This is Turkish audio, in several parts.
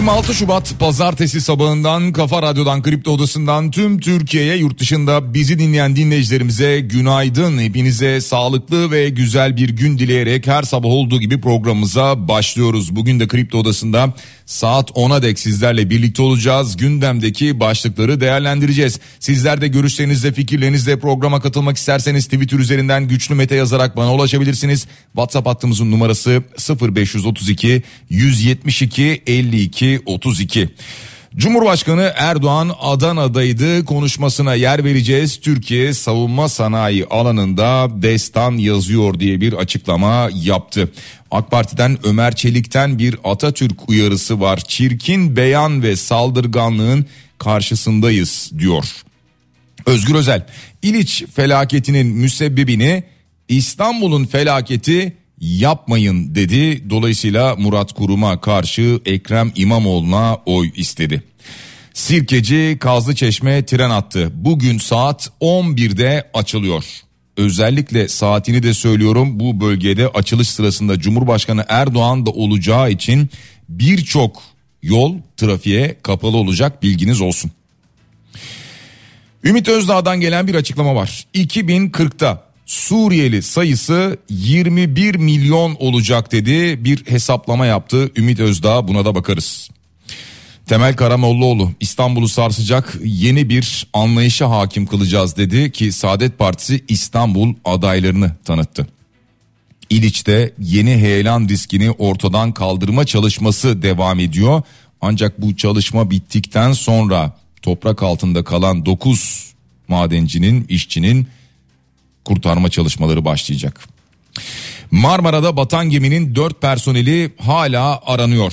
26 Şubat pazartesi sabahından Kafa Radyo'dan Kripto Odası'ndan tüm Türkiye'ye yurt dışında bizi dinleyen dinleyicilerimize günaydın. Hepinize sağlıklı ve güzel bir gün dileyerek her sabah olduğu gibi programımıza başlıyoruz. Bugün de Kripto Odası'nda saat 10'a dek sizlerle birlikte olacağız. Gündemdeki başlıkları değerlendireceğiz. Sizler de görüşlerinizle fikirlerinizle programa katılmak isterseniz Twitter üzerinden güçlü mete yazarak bana ulaşabilirsiniz. WhatsApp hattımızın numarası 0532 172 52 32. Cumhurbaşkanı Erdoğan Adana'daydı konuşmasına yer vereceğiz. Türkiye savunma sanayi alanında destan yazıyor diye bir açıklama yaptı. AK Parti'den Ömer Çelik'ten bir Atatürk uyarısı var. Çirkin beyan ve saldırganlığın karşısındayız diyor. Özgür Özel, İliç felaketinin müsebbibini İstanbul'un felaketi yapmayın dedi. Dolayısıyla Murat Kurum'a karşı Ekrem İmamoğlu'na oy istedi. Sirkeci Kazlı Çeşme tren attı. Bugün saat 11'de açılıyor. Özellikle saatini de söylüyorum bu bölgede açılış sırasında Cumhurbaşkanı Erdoğan da olacağı için birçok yol trafiğe kapalı olacak bilginiz olsun. Ümit Özdağ'dan gelen bir açıklama var. 2040'ta Suriyeli sayısı 21 milyon olacak dedi. Bir hesaplama yaptı Ümit Özdağ buna da bakarız. Temel Karamollaoğlu İstanbul'u sarsacak yeni bir anlayışa hakim kılacağız dedi ki Saadet Partisi İstanbul adaylarını tanıttı. İliç'te yeni heyelan riskini ortadan kaldırma çalışması devam ediyor. Ancak bu çalışma bittikten sonra toprak altında kalan 9 madencinin, işçinin kurtarma çalışmaları başlayacak. Marmara'da batan geminin 4 personeli hala aranıyor.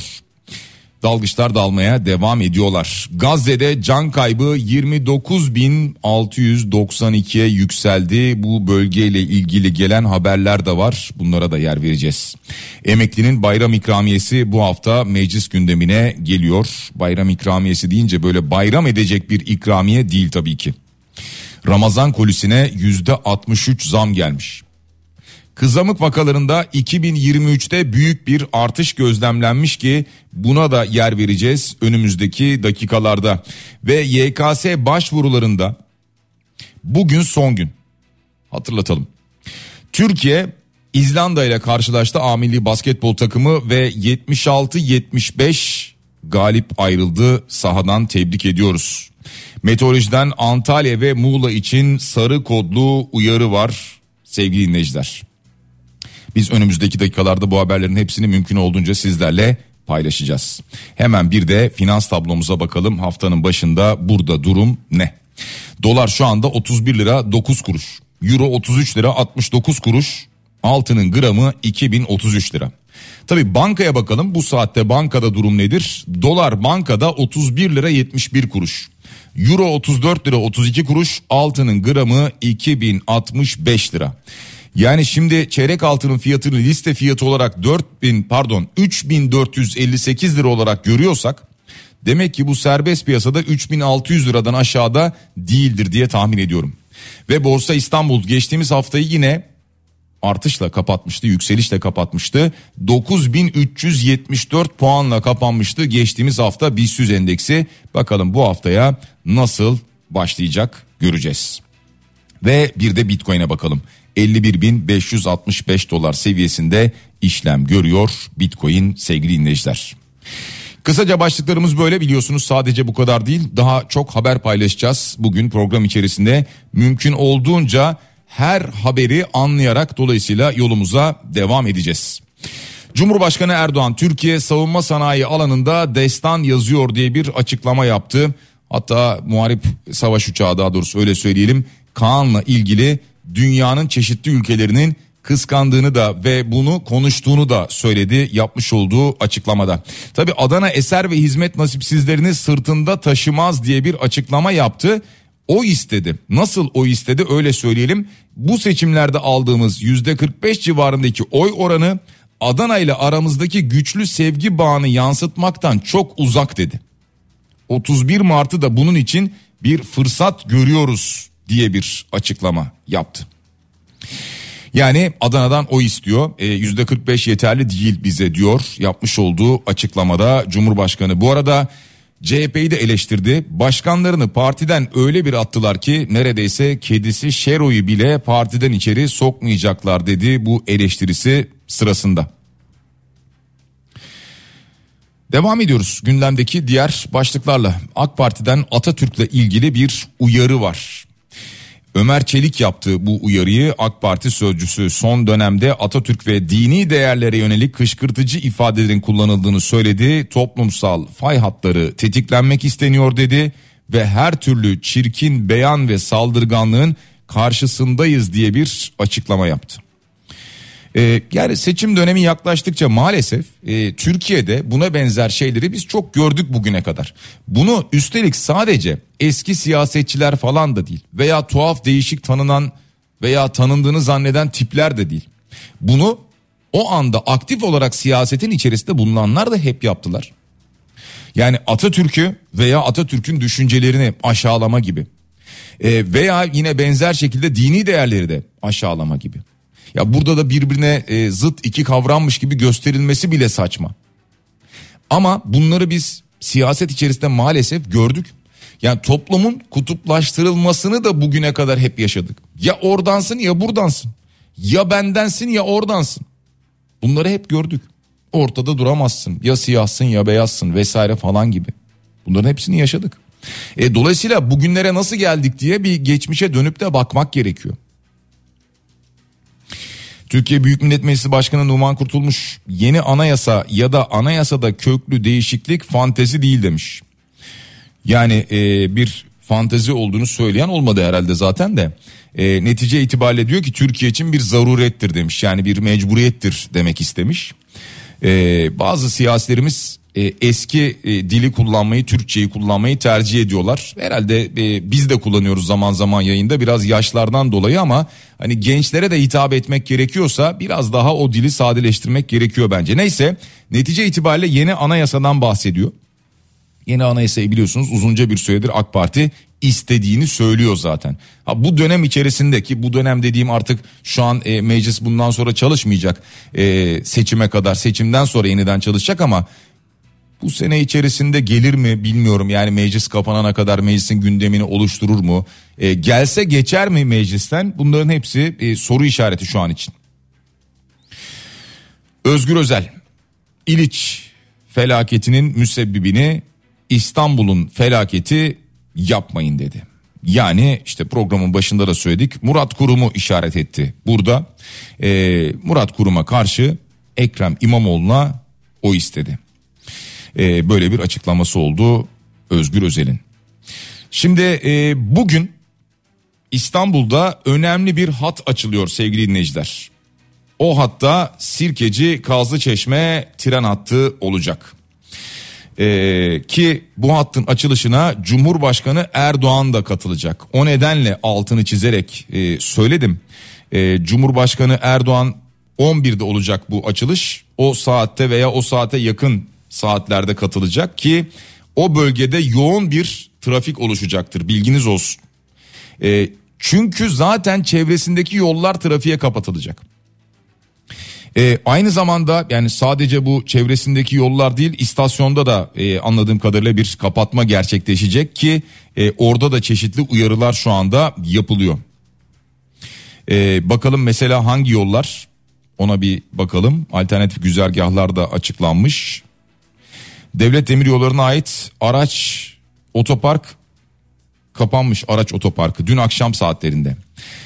Dalgıçlar dalmaya devam ediyorlar. Gazze'de can kaybı 29.692'ye yükseldi. Bu bölgeyle ilgili gelen haberler de var. Bunlara da yer vereceğiz. Emeklinin bayram ikramiyesi bu hafta meclis gündemine geliyor. Bayram ikramiyesi deyince böyle bayram edecek bir ikramiye değil tabii ki. Ramazan kolisine yüzde 63 zam gelmiş. Kızamık vakalarında 2023'te büyük bir artış gözlemlenmiş ki buna da yer vereceğiz önümüzdeki dakikalarda. Ve YKS başvurularında bugün son gün hatırlatalım. Türkiye İzlanda ile karşılaştı A milli basketbol takımı ve 76-75 galip ayrıldı sahadan tebrik ediyoruz. Meteorolojiden Antalya ve Muğla için sarı kodlu uyarı var sevgili dinleyiciler. Biz önümüzdeki dakikalarda bu haberlerin hepsini mümkün olduğunca sizlerle paylaşacağız. Hemen bir de finans tablomuza bakalım haftanın başında burada durum ne? Dolar şu anda 31 lira 9 kuruş. Euro 33 lira 69 kuruş. Altının gramı 2033 lira. Tabi bankaya bakalım bu saatte bankada durum nedir? Dolar bankada 31 lira 71 kuruş. Euro 34 lira 32 kuruş altının gramı 2065 lira. Yani şimdi çeyrek altının fiyatını liste fiyatı olarak 4000 pardon 3458 lira olarak görüyorsak demek ki bu serbest piyasada 3600 liradan aşağıda değildir diye tahmin ediyorum. Ve Borsa İstanbul geçtiğimiz haftayı yine artışla kapatmıştı, yükselişle kapatmıştı. 9374 puanla kapanmıştı geçtiğimiz hafta BIST endeksi. Bakalım bu haftaya nasıl başlayacak göreceğiz. Ve bir de Bitcoin'e bakalım. 51.565 dolar seviyesinde işlem görüyor Bitcoin sevgili dinleyiciler. Kısaca başlıklarımız böyle biliyorsunuz sadece bu kadar değil daha çok haber paylaşacağız bugün program içerisinde mümkün olduğunca her haberi anlayarak dolayısıyla yolumuza devam edeceğiz. Cumhurbaşkanı Erdoğan Türkiye savunma sanayi alanında destan yazıyor diye bir açıklama yaptı. Hatta muharip savaş uçağı daha doğrusu öyle söyleyelim Kaan'la ilgili dünyanın çeşitli ülkelerinin kıskandığını da ve bunu konuştuğunu da söyledi yapmış olduğu açıklamada. Tabi Adana eser ve hizmet nasipsizlerini sırtında taşımaz diye bir açıklama yaptı. O istedi. Nasıl o istedi öyle söyleyelim. Bu seçimlerde aldığımız yüzde 45 civarındaki oy oranı Adana ile aramızdaki güçlü sevgi bağını yansıtmaktan çok uzak dedi. 31 Mart'ı da bunun için bir fırsat görüyoruz diye bir açıklama yaptı. Yani Adana'dan o istiyor. E, yüzde 45 yeterli değil bize diyor yapmış olduğu açıklamada Cumhurbaşkanı. Bu arada CHP'yi de eleştirdi. Başkanlarını partiden öyle bir attılar ki neredeyse kedisi Şero'yu bile partiden içeri sokmayacaklar dedi bu eleştirisi sırasında. Devam ediyoruz gündemdeki diğer başlıklarla. AK Parti'den Atatürk'le ilgili bir uyarı var. Ömer Çelik yaptı bu uyarıyı AK Parti sözcüsü son dönemde Atatürk ve dini değerlere yönelik kışkırtıcı ifadelerin kullanıldığını söyledi. Toplumsal fay hatları tetiklenmek isteniyor dedi ve her türlü çirkin beyan ve saldırganlığın karşısındayız diye bir açıklama yaptı. Ee, yani seçim dönemi yaklaştıkça maalesef e, Türkiye'de buna benzer şeyleri biz çok gördük bugüne kadar. Bunu üstelik sadece eski siyasetçiler falan da değil veya tuhaf değişik tanınan veya tanındığını zanneden tipler de değil. Bunu o anda aktif olarak siyasetin içerisinde bulunanlar da hep yaptılar. Yani Atatürk'ü veya Atatürk'ün düşüncelerini aşağılama gibi. E, veya yine benzer şekilde dini değerleri de aşağılama gibi. Ya burada da birbirine e, zıt iki kavrammış gibi gösterilmesi bile saçma. Ama bunları biz siyaset içerisinde maalesef gördük. Yani toplumun kutuplaştırılmasını da bugüne kadar hep yaşadık. Ya oradansın ya buradansın. Ya bendensin ya oradansın. Bunları hep gördük. Ortada duramazsın. Ya siyahsın ya beyazsın vesaire falan gibi. Bunların hepsini yaşadık. E, dolayısıyla bugünlere nasıl geldik diye bir geçmişe dönüp de bakmak gerekiyor. Türkiye Büyük Millet Meclisi Başkanı Numan Kurtulmuş yeni anayasa ya da anayasada köklü değişiklik fantezi değil demiş. Yani e, bir fantezi olduğunu söyleyen olmadı herhalde zaten de. E, netice itibariyle diyor ki Türkiye için bir zarurettir demiş. Yani bir mecburiyettir demek istemiş. E, bazı siyasilerimiz e, eski e, dili kullanmayı, Türkçeyi kullanmayı tercih ediyorlar. Herhalde e, biz de kullanıyoruz zaman zaman yayında biraz yaşlardan dolayı ama hani gençlere de hitap etmek gerekiyorsa biraz daha o dili sadeleştirmek gerekiyor bence. Neyse netice itibariyle yeni anayasadan bahsediyor. Yeni anayasayı biliyorsunuz uzunca bir süredir AK Parti istediğini söylüyor zaten. Ha, bu dönem içerisindeki bu dönem dediğim artık şu an e, meclis bundan sonra çalışmayacak e, seçime kadar seçimden sonra yeniden çalışacak ama bu sene içerisinde gelir mi bilmiyorum yani meclis kapanana kadar meclisin gündemini oluşturur mu? E, gelse geçer mi meclisten? Bunların hepsi e, soru işareti şu an için. Özgür Özel, İliç felaketinin müsebbibini İstanbul'un felaketi yapmayın dedi. Yani işte programın başında da söyledik Murat Kurum'u işaret etti. Burada e, Murat Kurum'a karşı Ekrem İmamoğlu'na o istedi. E, böyle bir açıklaması oldu Özgür Özel'in. Şimdi e, bugün İstanbul'da önemli bir hat açılıyor sevgili dinleyiciler. O hatta Sirkeci Kazlıçeşme tren hattı olacak. Ee, ki bu hattın açılışına Cumhurbaşkanı Erdoğan da katılacak. O nedenle altını çizerek e, söyledim. E, Cumhurbaşkanı Erdoğan 11'de olacak bu açılış. O saatte veya o saate yakın saatlerde katılacak ki o bölgede yoğun bir trafik oluşacaktır bilginiz olsun. E, çünkü zaten çevresindeki yollar trafiğe kapatılacak. E, aynı zamanda yani sadece bu çevresindeki yollar değil istasyonda da e, anladığım kadarıyla bir kapatma gerçekleşecek ki e, orada da çeşitli uyarılar şu anda yapılıyor. E, bakalım mesela hangi yollar ona bir bakalım alternatif güzergahlar da açıklanmış. Devlet demir yollarına ait araç otopark kapanmış araç otoparkı dün akşam saatlerinde.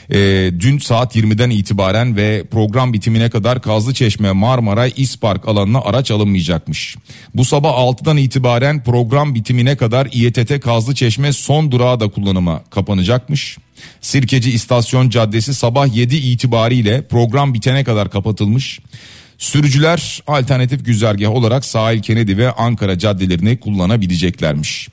E, dün saat 20'den itibaren ve program bitimine kadar Kazlıçeşme, Marmaray, İspark alanına araç alınmayacakmış. Bu sabah 6'dan itibaren program bitimine kadar İETT Kazlıçeşme son durağı da kullanıma kapanacakmış. Sirkeci İstasyon Caddesi sabah 7 itibariyle program bitene kadar kapatılmış. Sürücüler alternatif güzergah olarak sahil Kennedy ve Ankara caddelerini kullanabileceklermiş.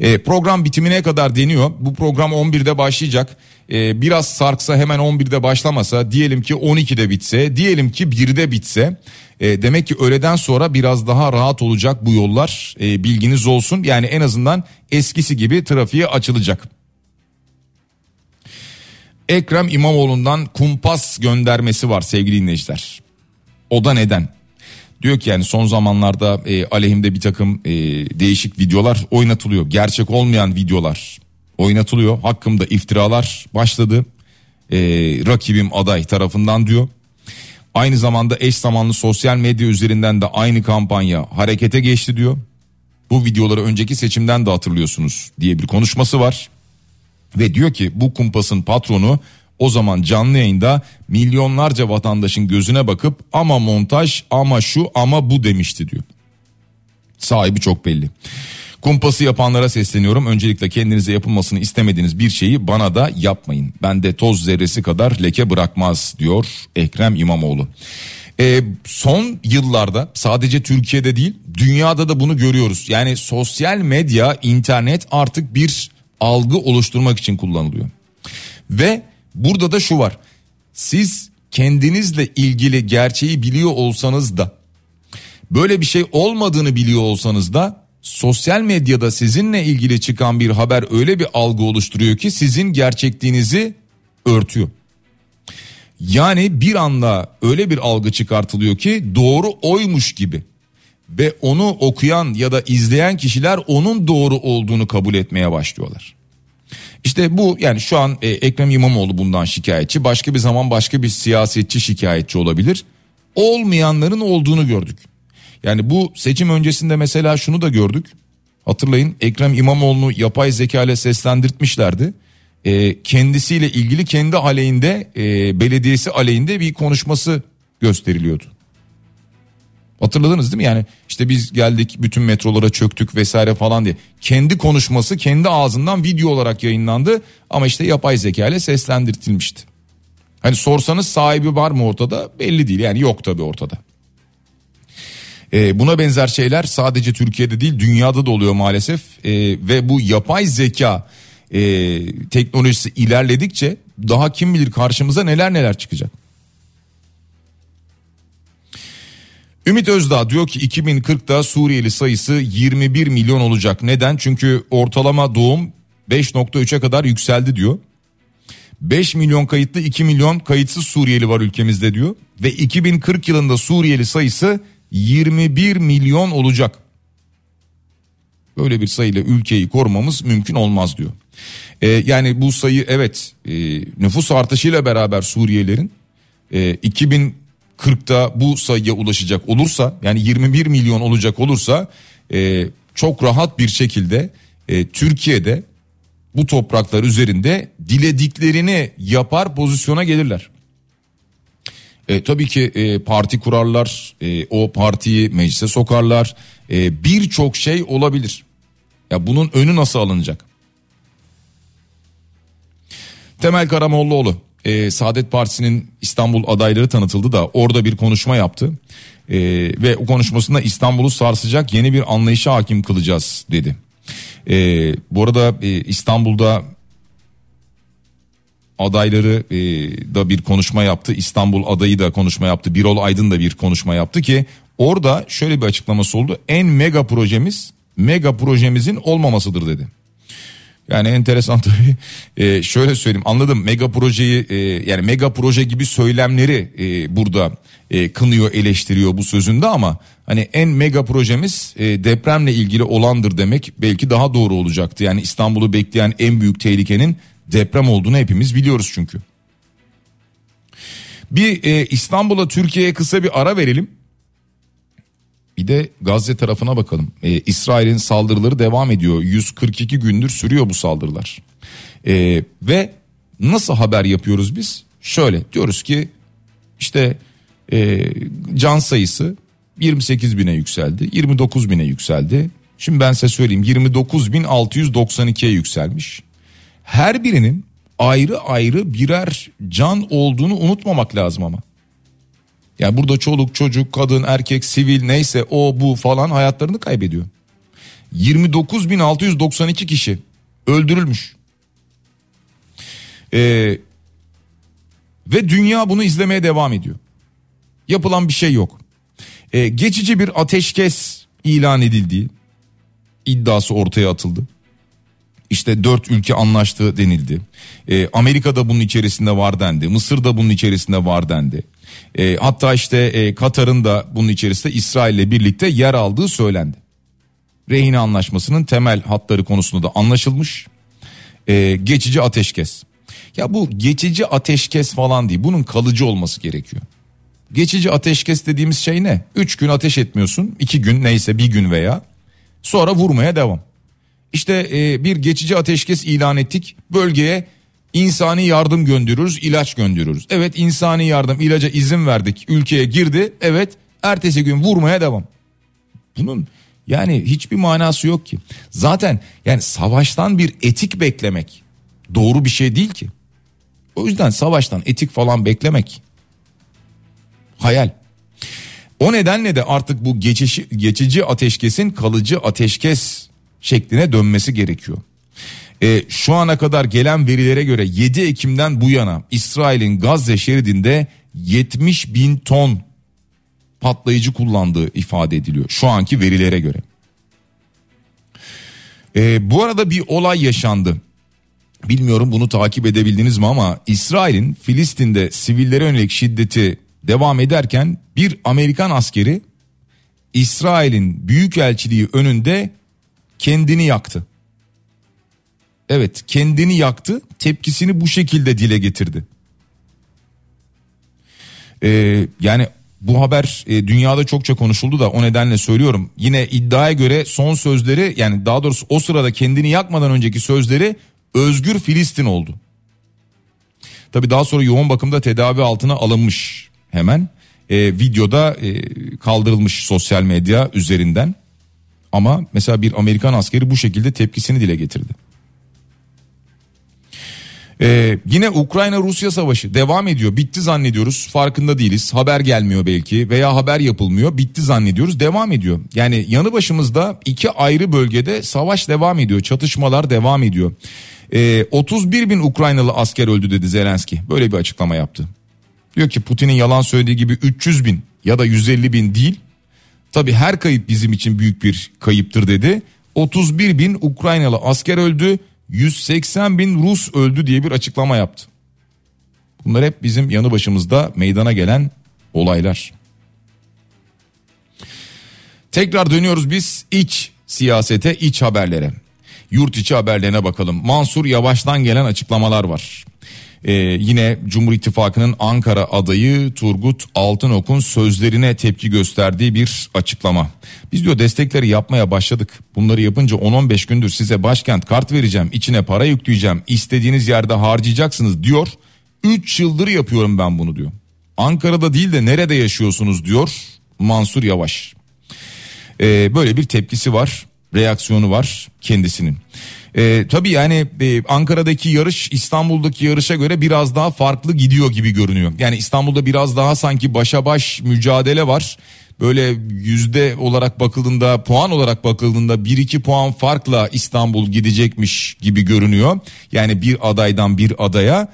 E, program bitimine kadar deniyor. Bu program 11'de başlayacak. E, biraz sarksa hemen 11'de başlamasa diyelim ki 12'de bitse diyelim ki 1'de bitse e, demek ki öğleden sonra biraz daha rahat olacak bu yollar e, bilginiz olsun. Yani en azından eskisi gibi trafiğe açılacak. Ekrem İmamoğlu'ndan kumpas göndermesi var sevgili dinleyiciler. O da neden? Diyor ki yani son zamanlarda e, aleyhimde bir takım e, değişik videolar oynatılıyor. Gerçek olmayan videolar oynatılıyor. Hakkımda iftiralar başladı. E, rakibim aday tarafından diyor. Aynı zamanda eş zamanlı sosyal medya üzerinden de aynı kampanya harekete geçti diyor. Bu videoları önceki seçimden de hatırlıyorsunuz diye bir konuşması var. Ve diyor ki bu kumpasın patronu o zaman canlı yayında milyonlarca vatandaşın gözüne bakıp ama montaj ama şu ama bu demişti diyor. Sahibi çok belli. Kumpası yapanlara sesleniyorum. Öncelikle kendinize yapılmasını istemediğiniz bir şeyi bana da yapmayın. Ben de toz zerresi kadar leke bırakmaz diyor Ekrem İmamoğlu. Ee, son yıllarda sadece Türkiye'de değil dünyada da bunu görüyoruz. Yani sosyal medya, internet artık bir algı oluşturmak için kullanılıyor. Ve burada da şu var. Siz kendinizle ilgili gerçeği biliyor olsanız da böyle bir şey olmadığını biliyor olsanız da sosyal medyada sizinle ilgili çıkan bir haber öyle bir algı oluşturuyor ki sizin gerçekliğinizi örtüyor. Yani bir anda öyle bir algı çıkartılıyor ki doğru oymuş gibi ve onu okuyan ya da izleyen kişiler onun doğru olduğunu kabul etmeye başlıyorlar. İşte bu yani şu an e, Ekrem İmamoğlu bundan şikayetçi. Başka bir zaman başka bir siyasetçi şikayetçi olabilir. Olmayanların olduğunu gördük. Yani bu seçim öncesinde mesela şunu da gördük. Hatırlayın Ekrem İmamoğlu'nu yapay zeka ile seslendirtmişlerdi. E, kendisiyle ilgili kendi aleyhinde e, belediyesi aleyhinde bir konuşması gösteriliyordu. Hatırladınız değil mi? Yani işte biz geldik bütün metrolara çöktük vesaire falan diye. Kendi konuşması kendi ağzından video olarak yayınlandı ama işte yapay zeka ile seslendirtilmişti. Hani sorsanız sahibi var mı ortada belli değil yani yok tabi ortada. Ee, buna benzer şeyler sadece Türkiye'de değil dünyada da oluyor maalesef ee, ve bu yapay zeka e, teknolojisi ilerledikçe daha kim bilir karşımıza neler neler çıkacak. Ümit Özdağ diyor ki 2040'da Suriyeli sayısı 21 milyon olacak. Neden? Çünkü ortalama doğum 5.3'e kadar yükseldi diyor. 5 milyon kayıtlı 2 milyon kayıtsız Suriyeli var ülkemizde diyor. Ve 2040 yılında Suriyeli sayısı 21 milyon olacak. Böyle bir sayıyla ülkeyi korumamız mümkün olmaz diyor. Ee, yani bu sayı evet e, nüfus artışıyla beraber Suriyelilerin e, 2040'ta bu sayıya ulaşacak olursa yani 21 milyon olacak olursa e, çok rahat bir şekilde e, Türkiye'de bu topraklar üzerinde dilediklerini yapar pozisyona gelirler. E, tabii ki e, parti kurarlar, e, o partiyi meclise sokarlar, e, birçok şey olabilir. Ya bunun önü nasıl alınacak? Temel Karamollaoğlu e, Saadet Partisi'nin İstanbul adayları tanıtıldı da orada bir konuşma yaptı. E, ve o konuşmasında İstanbul'u sarsacak yeni bir anlayışa hakim kılacağız dedi. E, bu arada e, İstanbul'da adayları e, da bir konuşma yaptı. İstanbul adayı da konuşma yaptı. Birol Aydın da bir konuşma yaptı ki orada şöyle bir açıklaması oldu. En mega projemiz mega projemizin olmamasıdır dedi. Yani enteresan tabii. Ee, şöyle söyleyeyim anladım mega projeyi e, yani mega proje gibi söylemleri e, burada e, kınıyor eleştiriyor bu sözünde ama hani en mega projemiz e, depremle ilgili olandır demek belki daha doğru olacaktı. Yani İstanbul'u bekleyen en büyük tehlikenin deprem olduğunu hepimiz biliyoruz çünkü. Bir e, İstanbul'a Türkiye'ye kısa bir ara verelim. Bir de Gazze tarafına bakalım. Ee, İsrail'in saldırıları devam ediyor. 142 gündür sürüyor bu saldırılar. Ee, ve Nasıl haber yapıyoruz biz? Şöyle diyoruz ki işte e, can sayısı 28 bine yükseldi 29 bine yükseldi. Şimdi ben size söyleyeyim 29.692'ye yükselmiş. Her birinin ayrı ayrı birer can olduğunu unutmamak lazım ama. Yani burada çoluk çocuk kadın erkek sivil neyse o bu falan hayatlarını kaybediyor. 29.692 kişi öldürülmüş. Ee, ve dünya bunu izlemeye devam ediyor. Yapılan bir şey yok. Ee, geçici bir ateşkes ilan edildiği iddiası ortaya atıldı. İşte dört ülke anlaştı denildi. Ee, Amerika da bunun içerisinde var dendi. Mısır da bunun içerisinde var dendi. Ee, hatta işte e, Katar'ın da bunun içerisinde İsrail ile birlikte yer aldığı söylendi. Rehine anlaşmasının temel hatları konusunda da anlaşılmış. Ee, geçici ateşkes. Ya bu geçici ateşkes falan değil. Bunun kalıcı olması gerekiyor. Geçici ateşkes dediğimiz şey ne? Üç gün ateş etmiyorsun. iki gün neyse bir gün veya. Sonra vurmaya devam. İşte e, bir geçici ateşkes ilan ettik. Bölgeye insani yardım gönderiyoruz, ilaç gönderiyoruz. Evet insani yardım, ilaca izin verdik. Ülkeye girdi. Evet ertesi gün vurmaya devam. Bunun yani hiçbir manası yok ki. Zaten yani savaştan bir etik beklemek doğru bir şey değil ki. O yüzden savaştan etik falan beklemek hayal. O nedenle de artık bu geçici, geçici ateşkesin kalıcı ateşkes şekline dönmesi gerekiyor. E, şu ana kadar gelen verilere göre 7 Ekim'den bu yana İsrail'in Gazze şeridinde 70 bin ton patlayıcı kullandığı ifade ediliyor şu anki verilere göre. E, bu arada bir olay yaşandı. Bilmiyorum bunu takip edebildiniz mi ama İsrail'in Filistin'de sivillere yönelik şiddeti devam ederken bir Amerikan askeri İsrail'in büyükelçiliği önünde kendini yaktı. Evet kendini yaktı tepkisini bu şekilde dile getirdi. Ee, yani bu haber e, dünyada çokça konuşuldu da o nedenle söylüyorum. Yine iddiaya göre son sözleri yani daha doğrusu o sırada kendini yakmadan önceki sözleri özgür Filistin oldu. Tabi daha sonra yoğun bakımda tedavi altına alınmış hemen. E, videoda e, kaldırılmış sosyal medya üzerinden. Ama mesela bir Amerikan askeri bu şekilde tepkisini dile getirdi. Ee, yine Ukrayna-Rusya savaşı devam ediyor. Bitti zannediyoruz. Farkında değiliz. Haber gelmiyor belki veya haber yapılmıyor. Bitti zannediyoruz. Devam ediyor. Yani yanı başımızda iki ayrı bölgede savaş devam ediyor. Çatışmalar devam ediyor. Ee, 31 bin Ukraynalı asker öldü dedi Zelenski. Böyle bir açıklama yaptı. Diyor ki Putin'in yalan söylediği gibi 300 bin ya da 150 bin değil. Tabi her kayıp bizim için büyük bir kayıptır dedi. 31 bin Ukraynalı asker öldü. 180 bin Rus öldü diye bir açıklama yaptı. Bunlar hep bizim yanı başımızda meydana gelen olaylar. Tekrar dönüyoruz biz iç siyasete, iç haberlere. Yurt içi haberlerine bakalım. Mansur Yavaş'tan gelen açıklamalar var. Ee, yine Cumhur İttifakı'nın Ankara adayı Turgut Altınok'un sözlerine tepki gösterdiği bir açıklama. Biz diyor destekleri yapmaya başladık. Bunları yapınca 10-15 gündür size başkent kart vereceğim, içine para yükleyeceğim, istediğiniz yerde harcayacaksınız diyor. 3 yıldır yapıyorum ben bunu diyor. Ankara'da değil de nerede yaşıyorsunuz diyor Mansur Yavaş. Ee, böyle bir tepkisi var, reaksiyonu var kendisinin. E, tabii yani e, Ankara'daki yarış İstanbul'daki yarışa göre biraz daha farklı gidiyor gibi görünüyor. Yani İstanbul'da biraz daha sanki başa baş mücadele var. Böyle yüzde olarak bakıldığında puan olarak bakıldığında 1-2 puan farkla İstanbul gidecekmiş gibi görünüyor. Yani bir adaydan bir adaya.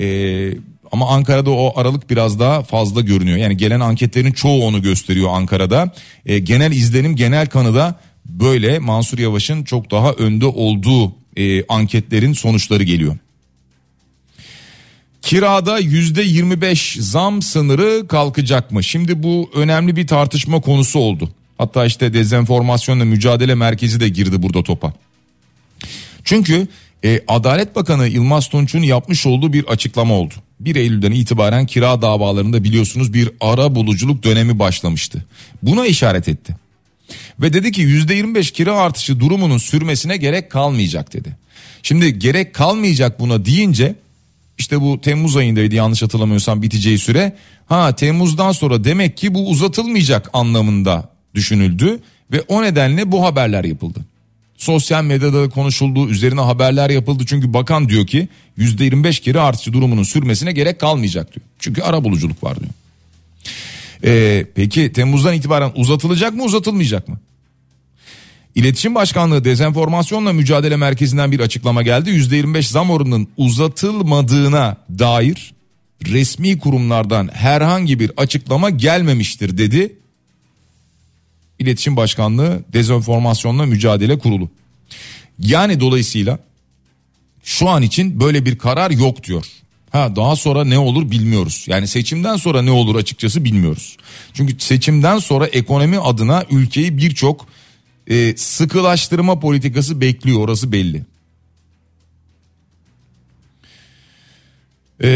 Ee, ama Ankara'da o aralık biraz daha fazla görünüyor. Yani gelen anketlerin çoğu onu gösteriyor Ankara'da. E, genel izlenim genel kanıda böyle Mansur Yavaş'ın çok daha önde olduğu e, anketlerin sonuçları geliyor. Kirada yüzde 25 zam sınırı kalkacak mı? Şimdi bu önemli bir tartışma konusu oldu. Hatta işte dezenformasyonla mücadele merkezi de girdi burada topa. Çünkü e, Adalet Bakanı Yılmaz Tunç'un yapmış olduğu bir açıklama oldu. 1 Eylül'den itibaren kira davalarında biliyorsunuz bir ara buluculuk dönemi başlamıştı. Buna işaret etti. Ve dedi ki %25 kira artışı durumunun sürmesine gerek kalmayacak dedi. Şimdi gerek kalmayacak buna deyince İşte bu Temmuz ayındaydı yanlış hatırlamıyorsam biteceği süre. Ha Temmuz'dan sonra demek ki bu uzatılmayacak anlamında düşünüldü ve o nedenle bu haberler yapıldı. Sosyal medyada konuşulduğu üzerine haberler yapıldı çünkü bakan diyor ki %25 geri artışı durumunun sürmesine gerek kalmayacak diyor. Çünkü ara buluculuk var diyor. Ee, peki Temmuz'dan itibaren uzatılacak mı uzatılmayacak mı? İletişim Başkanlığı Dezenformasyonla Mücadele Merkezi'nden bir açıklama geldi. %25 zam oranının uzatılmadığına dair resmi kurumlardan herhangi bir açıklama gelmemiştir dedi. İletişim Başkanlığı Dezenformasyonla Mücadele Kurulu. Yani dolayısıyla şu an için böyle bir karar yok diyor. Ha daha sonra ne olur bilmiyoruz. Yani seçimden sonra ne olur açıkçası bilmiyoruz. Çünkü seçimden sonra ekonomi adına ülkeyi birçok e, sıkılaştırma politikası bekliyor orası belli. Ee,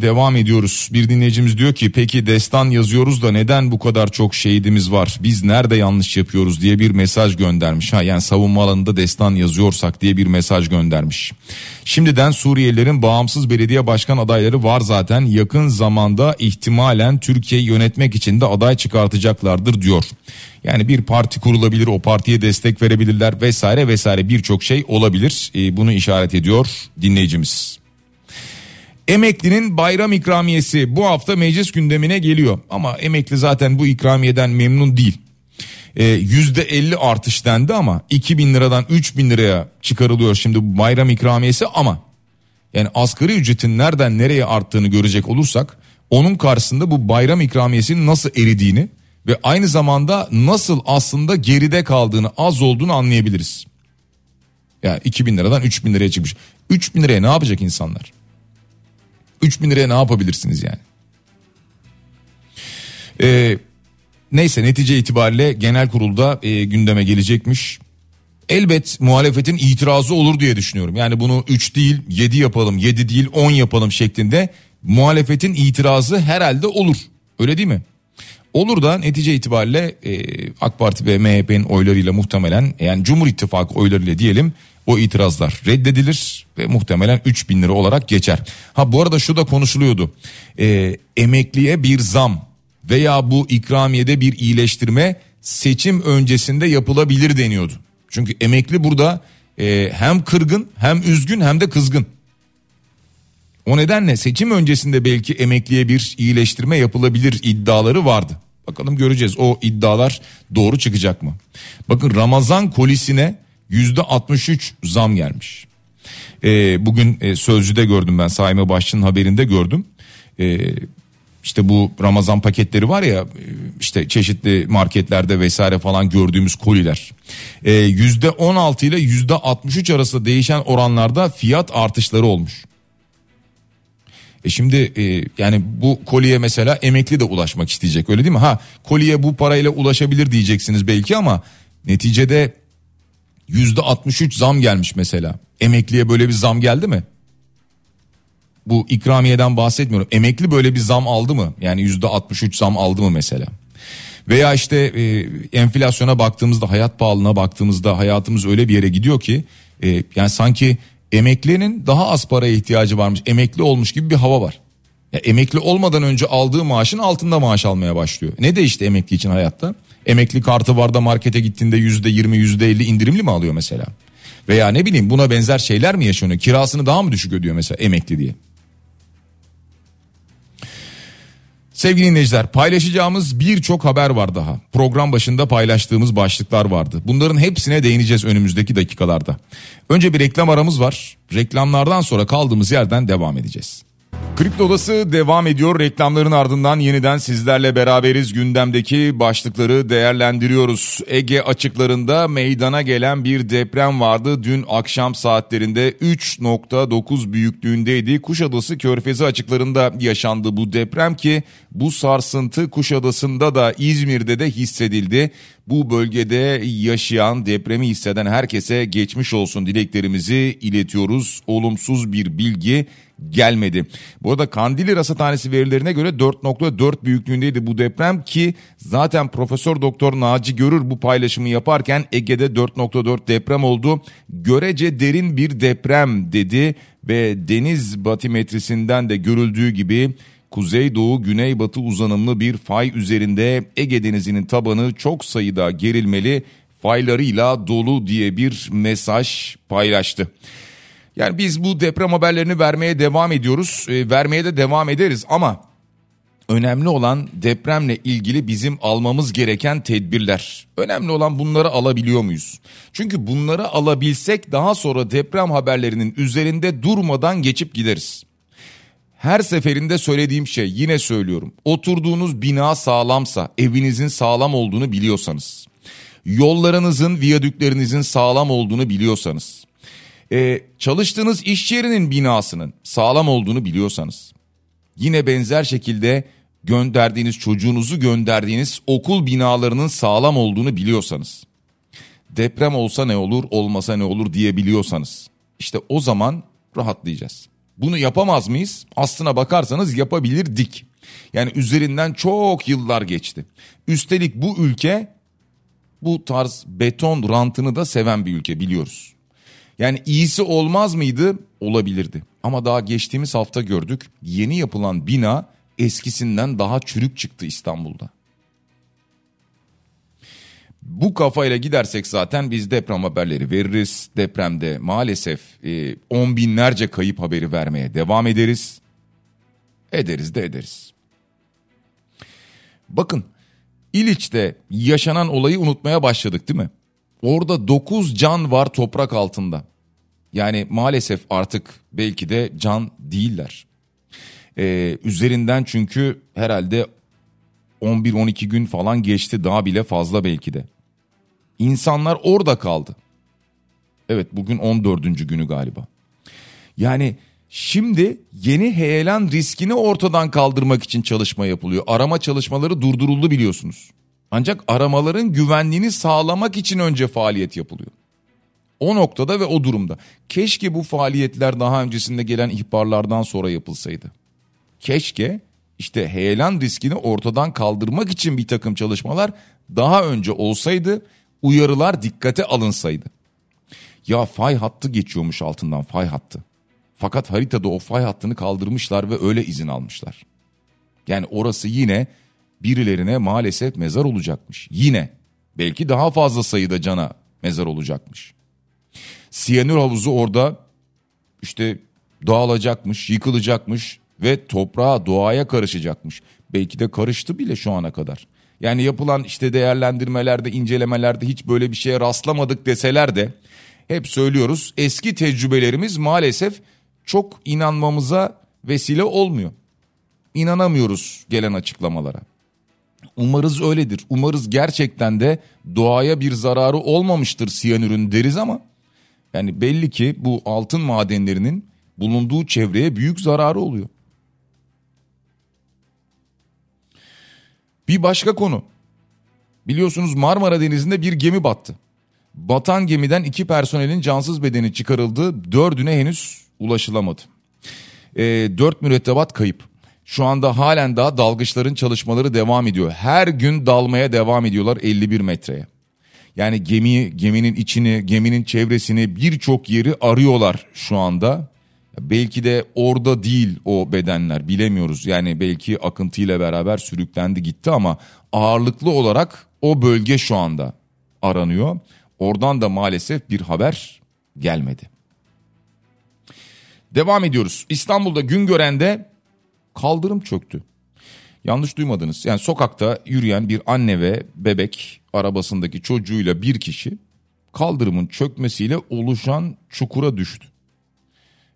devam ediyoruz. Bir dinleyicimiz diyor ki peki destan yazıyoruz da neden bu kadar çok şehidimiz var? Biz nerede yanlış yapıyoruz diye bir mesaj göndermiş. Ha yani savunma alanında destan yazıyorsak diye bir mesaj göndermiş. Şimdiden Suriyelilerin bağımsız belediye başkan adayları var zaten. Yakın zamanda ihtimalen Türkiye'yi yönetmek için de aday çıkartacaklardır diyor. Yani bir parti kurulabilir, o partiye destek verebilirler vesaire vesaire birçok şey olabilir. Ee, bunu işaret ediyor dinleyicimiz. Emeklinin bayram ikramiyesi bu hafta meclis gündemine geliyor. Ama emekli zaten bu ikramiyeden memnun değil. Ee, yüzde 50 artış dendi ama 2000 liradan 3000 liraya çıkarılıyor şimdi bu bayram ikramiyesi ama yani asgari ücretin nereden nereye arttığını görecek olursak onun karşısında bu bayram ikramiyesinin nasıl eridiğini ve aynı zamanda nasıl aslında geride kaldığını az olduğunu anlayabiliriz. Ya yani 2000 liradan 3000 liraya çıkmış. 3000 liraya ne yapacak insanlar? 3000 liraya ne yapabilirsiniz yani? Ee, neyse netice itibariyle genel kurulda e, gündeme gelecekmiş. Elbet muhalefetin itirazı olur diye düşünüyorum. Yani bunu 3 değil 7 yapalım 7 değil 10 yapalım şeklinde muhalefetin itirazı herhalde olur. Öyle değil mi? Olur da netice itibariyle e, AK Parti ve MHP'nin oylarıyla muhtemelen yani Cumhur İttifakı oylarıyla diyelim o itirazlar reddedilir ve muhtemelen 3 bin lira olarak geçer. Ha bu arada şu da konuşuluyordu. E, emekliye bir zam veya bu ikramiyede bir iyileştirme seçim öncesinde yapılabilir deniyordu. Çünkü emekli burada e, hem kırgın hem üzgün hem de kızgın. O nedenle seçim öncesinde belki emekliye bir iyileştirme yapılabilir iddiaları vardı. Bakalım göreceğiz o iddialar doğru çıkacak mı? Bakın Ramazan kolisine yüzde 63 zam gelmiş. Ee, bugün e, Sözcü'de gördüm ben Saime Başçı'nın haberinde gördüm. Ee, işte bu Ramazan paketleri var ya e, işte çeşitli marketlerde vesaire falan gördüğümüz koliler. Ee, yüzde 16 ile yüzde 63 arasında değişen oranlarda fiyat artışları olmuş. E şimdi e, yani bu koliye mesela emekli de ulaşmak isteyecek öyle değil mi? Ha koliye bu parayla ulaşabilir diyeceksiniz belki ama neticede yüzde 63 zam gelmiş mesela. Emekliye böyle bir zam geldi mi? Bu ikramiyeden bahsetmiyorum. Emekli böyle bir zam aldı mı? Yani yüzde 63 zam aldı mı mesela? Veya işte e, enflasyona baktığımızda hayat pahalılığına baktığımızda hayatımız öyle bir yere gidiyor ki e, yani sanki emeklinin daha az paraya ihtiyacı varmış emekli olmuş gibi bir hava var. Ya emekli olmadan önce aldığı maaşın altında maaş almaya başlıyor. Ne değişti emekli için hayatta? Emekli kartı var da markete gittiğinde yüzde yirmi yüzde elli indirimli mi alıyor mesela? Veya ne bileyim buna benzer şeyler mi yaşanıyor? Kirasını daha mı düşük ödüyor mesela emekli diye? Sevgili dinleyiciler paylaşacağımız birçok haber var daha. Program başında paylaştığımız başlıklar vardı. Bunların hepsine değineceğiz önümüzdeki dakikalarda. Önce bir reklam aramız var. Reklamlardan sonra kaldığımız yerden devam edeceğiz. Kripto Odası devam ediyor. Reklamların ardından yeniden sizlerle beraberiz. Gündemdeki başlıkları değerlendiriyoruz. Ege açıklarında meydana gelen bir deprem vardı. Dün akşam saatlerinde 3.9 büyüklüğündeydi. Kuşadası Körfezi açıklarında yaşandı bu deprem ki bu sarsıntı Kuşadası'nda da İzmir'de de hissedildi. Bu bölgede yaşayan depremi hisseden herkese geçmiş olsun dileklerimizi iletiyoruz. Olumsuz bir bilgi gelmedi. Bu arada Kandili Rasathanesi verilerine göre 4.4 büyüklüğündeydi bu deprem ki zaten Profesör Doktor Naci Görür bu paylaşımı yaparken Ege'de 4.4 deprem oldu. Görece derin bir deprem dedi ve deniz batimetresinden de görüldüğü gibi kuzeydoğu güneybatı uzanımlı bir fay üzerinde Ege Denizi'nin tabanı çok sayıda gerilmeli faylarıyla dolu diye bir mesaj paylaştı. Yani biz bu deprem haberlerini vermeye devam ediyoruz. E, vermeye de devam ederiz ama önemli olan depremle ilgili bizim almamız gereken tedbirler. Önemli olan bunları alabiliyor muyuz? Çünkü bunları alabilsek daha sonra deprem haberlerinin üzerinde durmadan geçip gideriz. Her seferinde söylediğim şey yine söylüyorum. Oturduğunuz bina sağlamsa, evinizin sağlam olduğunu biliyorsanız, yollarınızın, viyadüklerinizin sağlam olduğunu biliyorsanız, e, çalıştığınız iş yerinin binasının sağlam olduğunu biliyorsanız, yine benzer şekilde gönderdiğiniz çocuğunuzu gönderdiğiniz okul binalarının sağlam olduğunu biliyorsanız, deprem olsa ne olur, olmasa ne olur diyebiliyorsanız, işte o zaman rahatlayacağız. Bunu yapamaz mıyız? Aslına bakarsanız yapabilirdik. Yani üzerinden çok yıllar geçti. Üstelik bu ülke bu tarz beton rantını da seven bir ülke biliyoruz. Yani iyisi olmaz mıydı? Olabilirdi. Ama daha geçtiğimiz hafta gördük. Yeni yapılan bina eskisinden daha çürük çıktı İstanbul'da. Bu kafayla gidersek zaten biz deprem haberleri veririz. Depremde maalesef e, on binlerce kayıp haberi vermeye devam ederiz. Ederiz de ederiz. Bakın İliç'te yaşanan olayı unutmaya başladık değil mi? Orada 9 can var toprak altında. Yani maalesef artık belki de can değiller. Ee, üzerinden çünkü herhalde 11-12 gün falan geçti daha bile fazla belki de. İnsanlar orada kaldı. Evet bugün 14. günü galiba. Yani şimdi yeni heyelan riskini ortadan kaldırmak için çalışma yapılıyor. Arama çalışmaları durduruldu biliyorsunuz. Ancak aramaların güvenliğini sağlamak için önce faaliyet yapılıyor. O noktada ve o durumda. Keşke bu faaliyetler daha öncesinde gelen ihbarlardan sonra yapılsaydı. Keşke işte heyelan riskini ortadan kaldırmak için bir takım çalışmalar daha önce olsaydı uyarılar dikkate alınsaydı. Ya fay hattı geçiyormuş altından fay hattı. Fakat haritada o fay hattını kaldırmışlar ve öyle izin almışlar. Yani orası yine birilerine maalesef mezar olacakmış. Yine belki daha fazla sayıda cana mezar olacakmış. Siyanür havuzu orada işte dağılacakmış, yıkılacakmış ve toprağa, doğaya karışacakmış. Belki de karıştı bile şu ana kadar. Yani yapılan işte değerlendirmelerde, incelemelerde hiç böyle bir şeye rastlamadık deseler de hep söylüyoruz eski tecrübelerimiz maalesef çok inanmamıza vesile olmuyor. İnanamıyoruz gelen açıklamalara. Umarız öyledir. Umarız gerçekten de doğaya bir zararı olmamıştır siyanürün deriz ama yani belli ki bu altın madenlerinin bulunduğu çevreye büyük zararı oluyor. Bir başka konu. Biliyorsunuz Marmara Denizi'nde bir gemi battı. Batan gemiden iki personelin cansız bedeni çıkarıldı. Dördüne henüz ulaşılamadı. E, dört mürettebat kayıp. Şu anda halen daha dalgıçların çalışmaları devam ediyor. Her gün dalmaya devam ediyorlar 51 metreye. Yani gemi, geminin içini, geminin çevresini birçok yeri arıyorlar şu anda. Belki de orada değil o bedenler bilemiyoruz. Yani belki akıntıyla beraber sürüklendi gitti ama ağırlıklı olarak o bölge şu anda aranıyor. Oradan da maalesef bir haber gelmedi. Devam ediyoruz. İstanbul'da Güngören'de kaldırım çöktü. Yanlış duymadınız. Yani sokakta yürüyen bir anne ve bebek arabasındaki çocuğuyla bir kişi kaldırımın çökmesiyle oluşan çukura düştü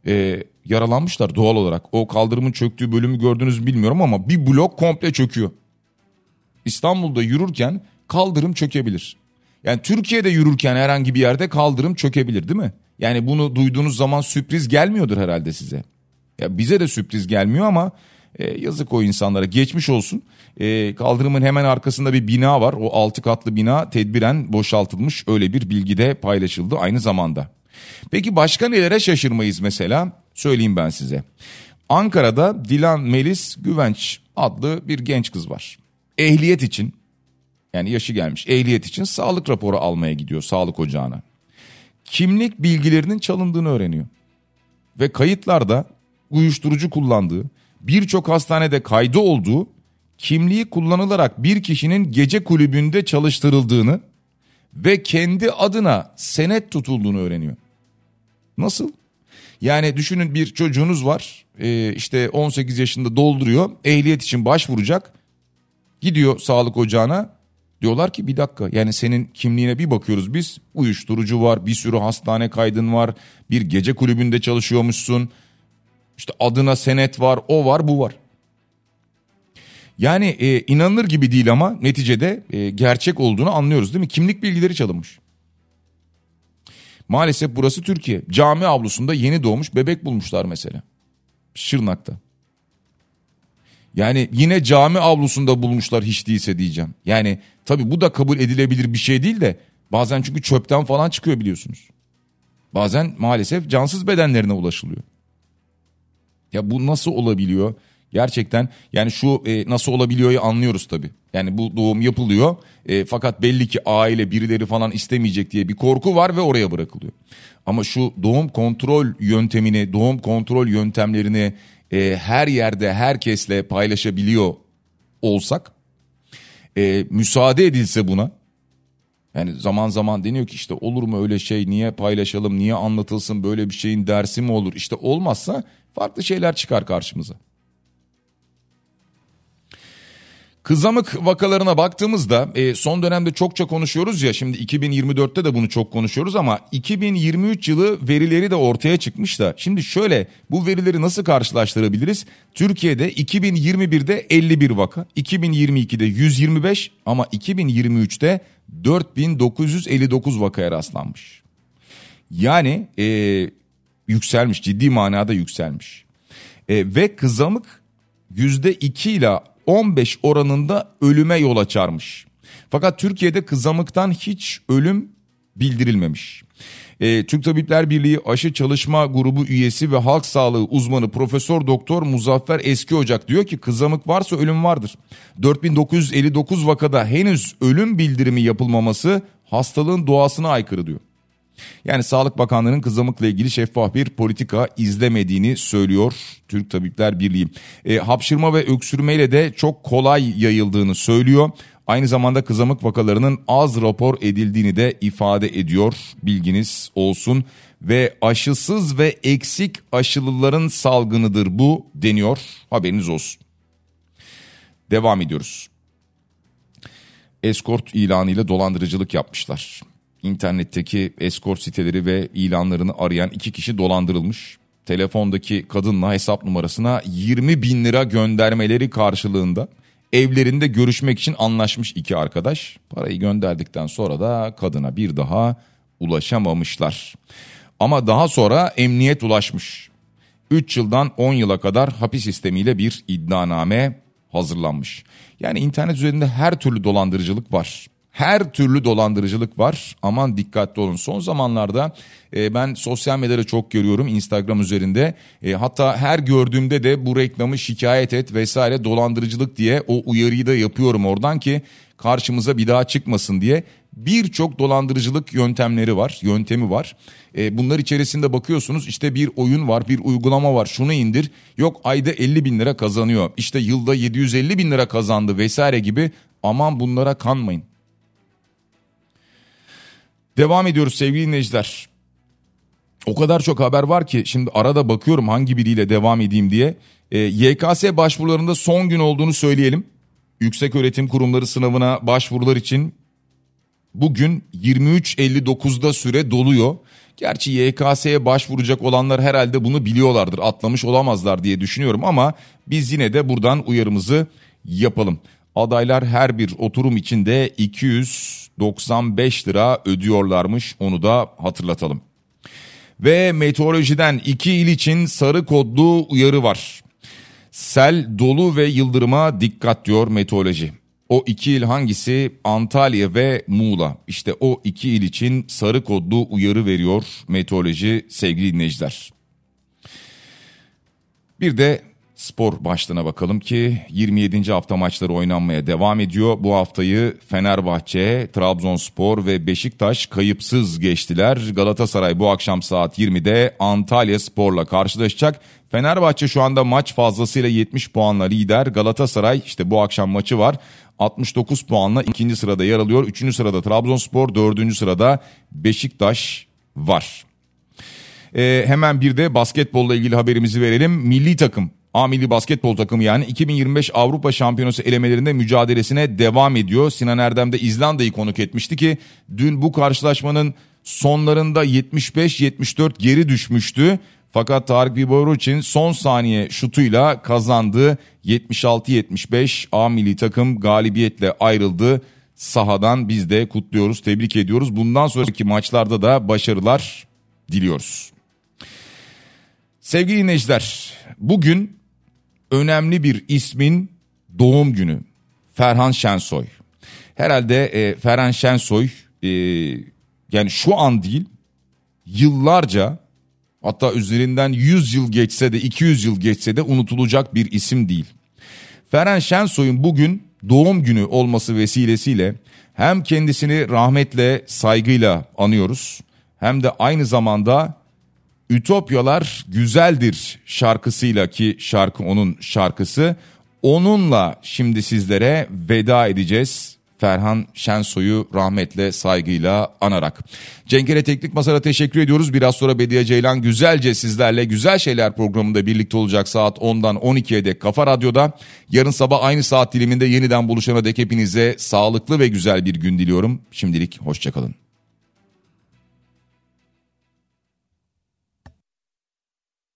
e, yaralanmışlar doğal olarak. O kaldırımın çöktüğü bölümü gördünüz bilmiyorum ama bir blok komple çöküyor. İstanbul'da yürürken kaldırım çökebilir. Yani Türkiye'de yürürken herhangi bir yerde kaldırım çökebilir değil mi? Yani bunu duyduğunuz zaman sürpriz gelmiyordur herhalde size. Ya bize de sürpriz gelmiyor ama e, yazık o insanlara geçmiş olsun. E, kaldırımın hemen arkasında bir bina var. O altı katlı bina tedbiren boşaltılmış öyle bir bilgi de paylaşıldı aynı zamanda. Peki başka nelere şaşırmayız mesela? Söyleyeyim ben size. Ankara'da Dilan Melis Güvenç adlı bir genç kız var. Ehliyet için yani yaşı gelmiş ehliyet için sağlık raporu almaya gidiyor sağlık ocağına. Kimlik bilgilerinin çalındığını öğreniyor. ve kayıtlarda uyuşturucu kullandığı, birçok hastanede kaydı olduğu, kimliği kullanılarak bir kişinin gece kulübünde çalıştırıldığını ve kendi adına senet tutulduğunu öğreniyor. Nasıl? Yani düşünün bir çocuğunuz var e, işte 18 yaşında dolduruyor ehliyet için başvuracak gidiyor sağlık ocağına diyorlar ki bir dakika yani senin kimliğine bir bakıyoruz biz uyuşturucu var bir sürü hastane kaydın var bir gece kulübünde çalışıyormuşsun işte adına senet var o var bu var. Yani e, inanılır gibi değil ama neticede e, gerçek olduğunu anlıyoruz değil mi? Kimlik bilgileri çalınmış. Maalesef burası Türkiye. Cami avlusunda yeni doğmuş bebek bulmuşlar mesela. Şırnak'ta. Yani yine cami avlusunda bulmuşlar hiç değilse diyeceğim. Yani tabii bu da kabul edilebilir bir şey değil de bazen çünkü çöpten falan çıkıyor biliyorsunuz. Bazen maalesef cansız bedenlerine ulaşılıyor. Ya bu nasıl olabiliyor? Gerçekten yani şu e, nasıl olabiliyor'yu anlıyoruz tabii. Yani bu doğum yapılıyor e, fakat belli ki aile birileri falan istemeyecek diye bir korku var ve oraya bırakılıyor. Ama şu doğum kontrol yöntemini, doğum kontrol yöntemlerini e, her yerde herkesle paylaşabiliyor olsak, e, müsaade edilse buna, yani zaman zaman deniyor ki işte olur mu öyle şey niye paylaşalım niye anlatılsın böyle bir şeyin dersi mi olur işte olmazsa farklı şeyler çıkar karşımıza. Kızamık vakalarına baktığımızda e, son dönemde çokça konuşuyoruz ya şimdi 2024'te de bunu çok konuşuyoruz ama 2023 yılı verileri de ortaya çıkmış da şimdi şöyle bu verileri nasıl karşılaştırabiliriz? Türkiye'de 2021'de 51 vaka, 2022'de 125 ama 2023'te 4959 vakaya rastlanmış. Yani e, yükselmiş ciddi manada yükselmiş. E, ve kızamık %2 ile 15 oranında ölüme yol açarmış. Fakat Türkiye'de kızamıktan hiç ölüm bildirilmemiş. E, Türk Tabipler Birliği Aşı Çalışma Grubu üyesi ve halk sağlığı uzmanı Profesör Doktor Muzaffer Eski Ocak diyor ki kızamık varsa ölüm vardır. 4959 vakada henüz ölüm bildirimi yapılmaması hastalığın doğasına aykırı diyor. Yani Sağlık Bakanlığı'nın kızamıkla ilgili şeffaf bir politika izlemediğini söylüyor Türk Tabipler Birliği. E, hapşırma ve öksürmeyle de çok kolay yayıldığını söylüyor. Aynı zamanda kızamık vakalarının az rapor edildiğini de ifade ediyor. Bilginiz olsun ve aşısız ve eksik aşılıların salgınıdır bu deniyor. Haberiniz olsun. Devam ediyoruz. Eskort ilanıyla dolandırıcılık yapmışlar internetteki eskort siteleri ve ilanlarını arayan iki kişi dolandırılmış. Telefondaki kadınla hesap numarasına 20 bin lira göndermeleri karşılığında evlerinde görüşmek için anlaşmış iki arkadaş. Parayı gönderdikten sonra da kadına bir daha ulaşamamışlar. Ama daha sonra emniyet ulaşmış. 3 yıldan 10 yıla kadar hapis sistemiyle bir iddianame hazırlanmış. Yani internet üzerinde her türlü dolandırıcılık var her türlü dolandırıcılık var. Aman dikkatli olun. Son zamanlarda e, ben sosyal medyada çok görüyorum Instagram üzerinde. E, hatta her gördüğümde de bu reklamı şikayet et vesaire dolandırıcılık diye o uyarıyı da yapıyorum oradan ki karşımıza bir daha çıkmasın diye. Birçok dolandırıcılık yöntemleri var, yöntemi var. E, bunlar içerisinde bakıyorsunuz işte bir oyun var, bir uygulama var. Şunu indir. Yok ayda 50 bin lira kazanıyor. İşte yılda 750 bin lira kazandı vesaire gibi. Aman bunlara kanmayın. Devam ediyoruz sevgili dinleyiciler. O kadar çok haber var ki şimdi arada bakıyorum hangi biriyle devam edeyim diye. E, YKS başvurularında son gün olduğunu söyleyelim. Yüksek Öğretim Kurumları sınavına başvurular için bugün 23.59'da süre doluyor. Gerçi YKS'ye başvuracak olanlar herhalde bunu biliyorlardır, atlamış olamazlar diye düşünüyorum ama biz yine de buradan uyarımızı yapalım. Adaylar her bir oturum içinde 295 lira ödüyorlarmış onu da hatırlatalım. Ve meteorolojiden iki il için sarı kodlu uyarı var. Sel, dolu ve yıldırıma dikkat diyor meteoroloji. O iki il hangisi? Antalya ve Muğla. İşte o iki il için sarı kodlu uyarı veriyor meteoroloji sevgili dinleyiciler. Bir de spor başlığına bakalım ki 27. hafta maçları oynanmaya devam ediyor. Bu haftayı Fenerbahçe, Trabzonspor ve Beşiktaş kayıpsız geçtiler. Galatasaray bu akşam saat 20'de Antalya Spor'la karşılaşacak. Fenerbahçe şu anda maç fazlasıyla 70 puanla lider. Galatasaray işte bu akşam maçı var. 69 puanla ikinci sırada yer alıyor. Üçüncü sırada Trabzonspor, dördüncü sırada Beşiktaş var. Ee, hemen bir de basketbolla ilgili haberimizi verelim. Milli takım A milli basketbol takımı yani 2025 Avrupa Şampiyonası elemelerinde mücadelesine devam ediyor. Sinan Erdem de İzlanda'yı konuk etmişti ki dün bu karşılaşmanın sonlarında 75-74 geri düşmüştü. Fakat Tarık Biboruç'in son saniye şutuyla kazandı. 76-75 A milli takım galibiyetle ayrıldı. Sahadan biz de kutluyoruz, tebrik ediyoruz. Bundan sonraki maçlarda da başarılar diliyoruz. Sevgili dinleyiciler, bugün önemli bir ismin doğum günü. Ferhan Şensoy. Herhalde e, Ferhan Şensoy e, yani şu an değil yıllarca hatta üzerinden 100 yıl geçse de 200 yıl geçse de unutulacak bir isim değil. Ferhan Şensoy'un bugün doğum günü olması vesilesiyle hem kendisini rahmetle saygıyla anıyoruz hem de aynı zamanda Ütopyalar güzeldir şarkısıyla ki şarkı onun şarkısı. Onunla şimdi sizlere veda edeceğiz. Ferhan Şensoy'u rahmetle saygıyla anarak. Cenkere Teknik Masa'da teşekkür ediyoruz. Biraz sonra Bediye Ceylan güzelce sizlerle Güzel Şeyler programında birlikte olacak saat 10'dan 12'ye dek Kafa Radyo'da. Yarın sabah aynı saat diliminde yeniden buluşana dek hepinize sağlıklı ve güzel bir gün diliyorum. Şimdilik hoşçakalın.